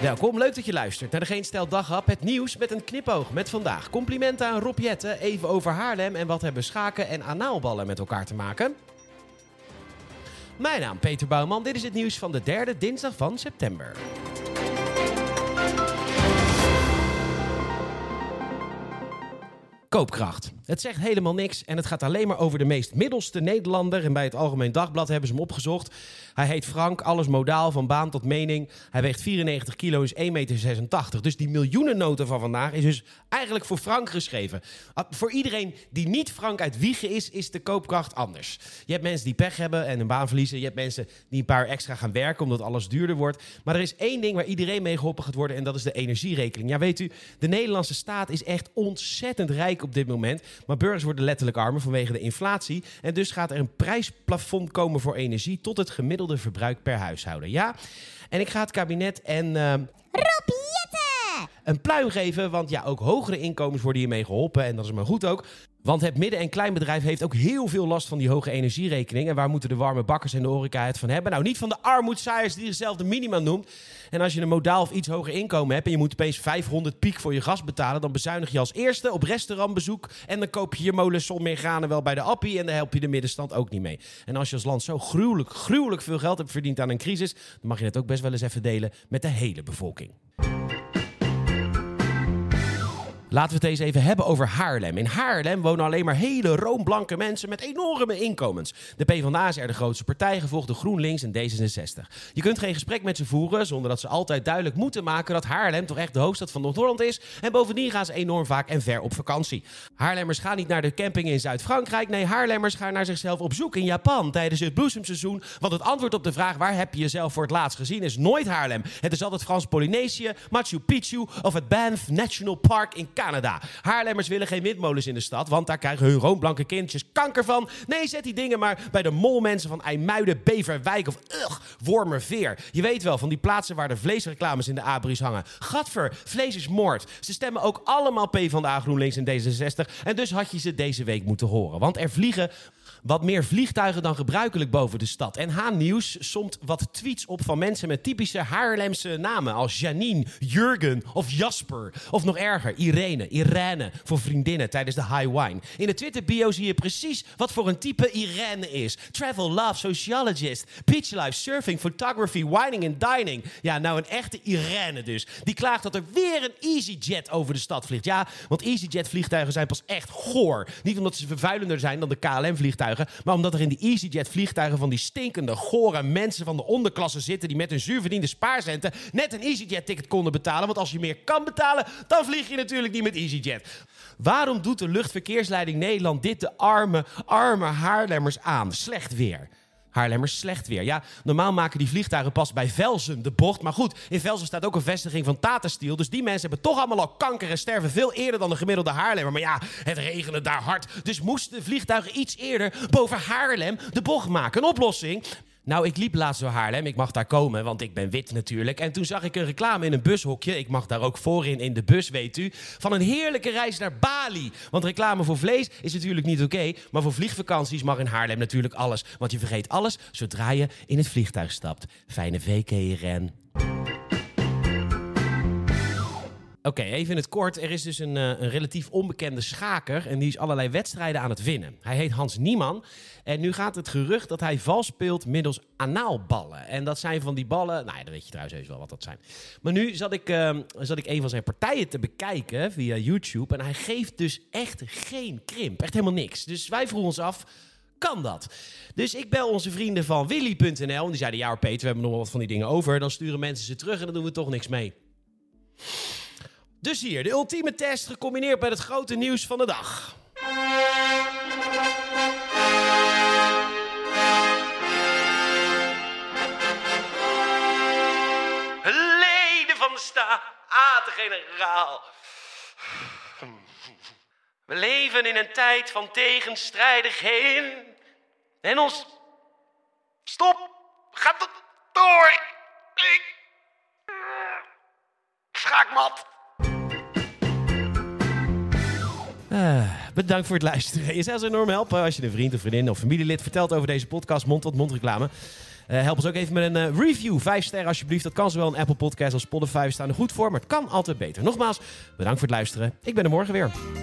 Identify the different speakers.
Speaker 1: Welkom, leuk dat je luistert naar de Geen Stel Daghap. Het nieuws met een knipoog met vandaag. Complimenten aan Rob even over Haarlem en wat hebben schaken en anaalballen met elkaar te maken. Mijn naam Peter Bouwman, dit is het nieuws van de derde dinsdag van september. Koopkracht. Het zegt helemaal niks en het gaat alleen maar over de meest middelste Nederlander. En bij het Algemeen Dagblad hebben ze hem opgezocht. Hij heet Frank, alles modaal, van baan tot mening. Hij weegt 94 kilo, is 1,86 meter. Dus die miljoenennota van vandaag is dus eigenlijk voor Frank geschreven. Ah, voor iedereen die niet Frank uit Wiegen is, is de koopkracht anders. Je hebt mensen die pech hebben en een baan verliezen. Je hebt mensen die een paar extra gaan werken omdat alles duurder wordt. Maar er is één ding waar iedereen mee geholpen gaat worden en dat is de energierekening. Ja, weet u, de Nederlandse staat is echt ontzettend rijk op dit moment. Maar burgers worden letterlijk armer vanwege de inflatie. En dus gaat er een prijsplafond komen voor energie tot het gemiddelde verbruik per huishouden. Ja, en ik ga het kabinet en... Uh, een pluim geven, want ja, ook hogere inkomens worden hiermee geholpen. En dat is maar goed ook. Want het midden- en kleinbedrijf heeft ook heel veel last van die hoge energierekening. En waar moeten de warme bakkers en de horeca het van hebben? Nou, niet van de armoedzaaiers die zichzelf de minima noemt. En als je een modaal of iets hoger inkomen hebt en je moet opeens 500 piek voor je gas betalen, dan bezuinig je als eerste op restaurantbezoek. En dan koop je je molensom meer granen wel bij de appie en dan help je de middenstand ook niet mee. En als je als land zo gruwelijk, gruwelijk veel geld hebt verdiend aan een crisis, dan mag je het ook best wel eens even delen met de hele bevolking. Laten we het eens even hebben over Haarlem. In Haarlem wonen alleen maar hele roomblanke mensen met enorme inkomens. De PvdA is er de grootste partij, gevolgd door GroenLinks en D66. Je kunt geen gesprek met ze voeren zonder dat ze altijd duidelijk moeten maken dat Haarlem toch echt de hoofdstad van Noord-Holland is. En bovendien gaan ze enorm vaak en ver op vakantie. Haarlemmers gaan niet naar de camping in Zuid-Frankrijk. Nee, Haarlemmers gaan naar zichzelf op zoek in Japan tijdens het bloesemseizoen. Want het antwoord op de vraag waar heb je jezelf voor het laatst gezien is nooit Haarlem. Het is altijd Frans-Polynesië, Machu Picchu of het Banff National Park in Canada. Haarlemmers willen geen windmolens in de stad, want daar krijgen hun roomblanke kindjes kanker van. Nee, zet die dingen maar bij de molmensen van IJmuiden, Beverwijk of ugh, Wormerveer. Je weet wel, van die plaatsen waar de vleesreclames in de abris hangen. Gadver, vlees is moord. Ze stemmen ook allemaal P van de A, GroenLinks en D66. En dus had je ze deze week moeten horen. Want er vliegen wat meer vliegtuigen dan gebruikelijk boven de stad. En Haan-nieuws somt wat tweets op van mensen met typische Haarlemse namen. Als Janine, Jurgen of Jasper. Of nog erger, Irene, Irene voor vriendinnen tijdens de high wine. In de Twitter-bio zie je precies wat voor een type Irene is. Travel, love, sociologist, beach life, surfing, photography, wining en dining. Ja, nou een echte Irene dus. Die klaagt dat er weer een EasyJet over de stad vliegt. Ja, want EasyJet vliegtuigen zijn pas echt goor. Niet omdat ze vervuilender zijn dan de KLM vliegtuigen maar omdat er in die EasyJet vliegtuigen van die stinkende, gore mensen van de onderklasse zitten die met hun zuurverdiende spaarcenten net een EasyJet ticket konden betalen. Want als je meer kan betalen, dan vlieg je natuurlijk niet met EasyJet. Waarom doet de luchtverkeersleiding Nederland dit de arme, arme Haarlemmers aan? Slecht weer. Haarlemmers slecht weer. Ja, normaal maken die vliegtuigen pas bij Velzen de bocht. Maar goed, in Velzen staat ook een vestiging van Tata Steel. Dus die mensen hebben toch allemaal al kanker en sterven veel eerder dan de gemiddelde Haarlemmer. Maar ja, het regende daar hard. Dus moesten de vliegtuigen iets eerder boven Haarlem de bocht maken. Een oplossing? Nou, ik liep laatst door Haarlem. Ik mag daar komen, want ik ben wit natuurlijk. En toen zag ik een reclame in een bushokje. Ik mag daar ook voorin in de bus, weet u. Van een heerlijke reis naar Bali. Want reclame voor vlees is natuurlijk niet oké. maar voor vliegvakanties mag in Haarlem natuurlijk alles. Want je vergeet alles zodra je in het vliegtuig stapt. Fijne week, Ren. Oké, even in het kort. Er is dus een, uh, een, relatief onbekende schaker en die is allerlei wedstrijden aan het winnen. Hij heet Hans Nieman en nu gaat het gerucht dat hij vals speelt middels anaalballen. En dat zijn van die ballen, nou ja, dan weet je trouwens heus wel wat dat zijn. Maar nu zat ik, uh, zat ik een van zijn partijen te bekijken via YouTube en hij geeft dus echt geen krimp, echt helemaal niks. Dus wij vroegen ons af, kan dat? Dus ik bel onze vrienden van Willy.nl en die zeiden, ja Peter, we hebben nog wat van die dingen over. Dan sturen mensen ze terug en dan doen we toch niks mee. Dus hier, de ultieme test gecombineerd met het grote nieuws van de dag. Leden van de Staten-Generaal. We leven in een tijd van tegenstrijdigheden. En ons... Stop! Gaat door! Ik... Schaakmat! Uh, bedankt voor het luisteren. Je zou enorm helpen als je een vriend of vriendin of familielid vertelt over deze podcast, mond tot mond reclame. Eh, help ons ook even met een eh, review. Vijf sterren alsjeblieft. Dat kan zowel een Apple Podcast als Spotify. Staan er goed voor, maar het kan altijd beter. Nogmaals, bedankt voor het luisteren. Ik ben er morgen weer.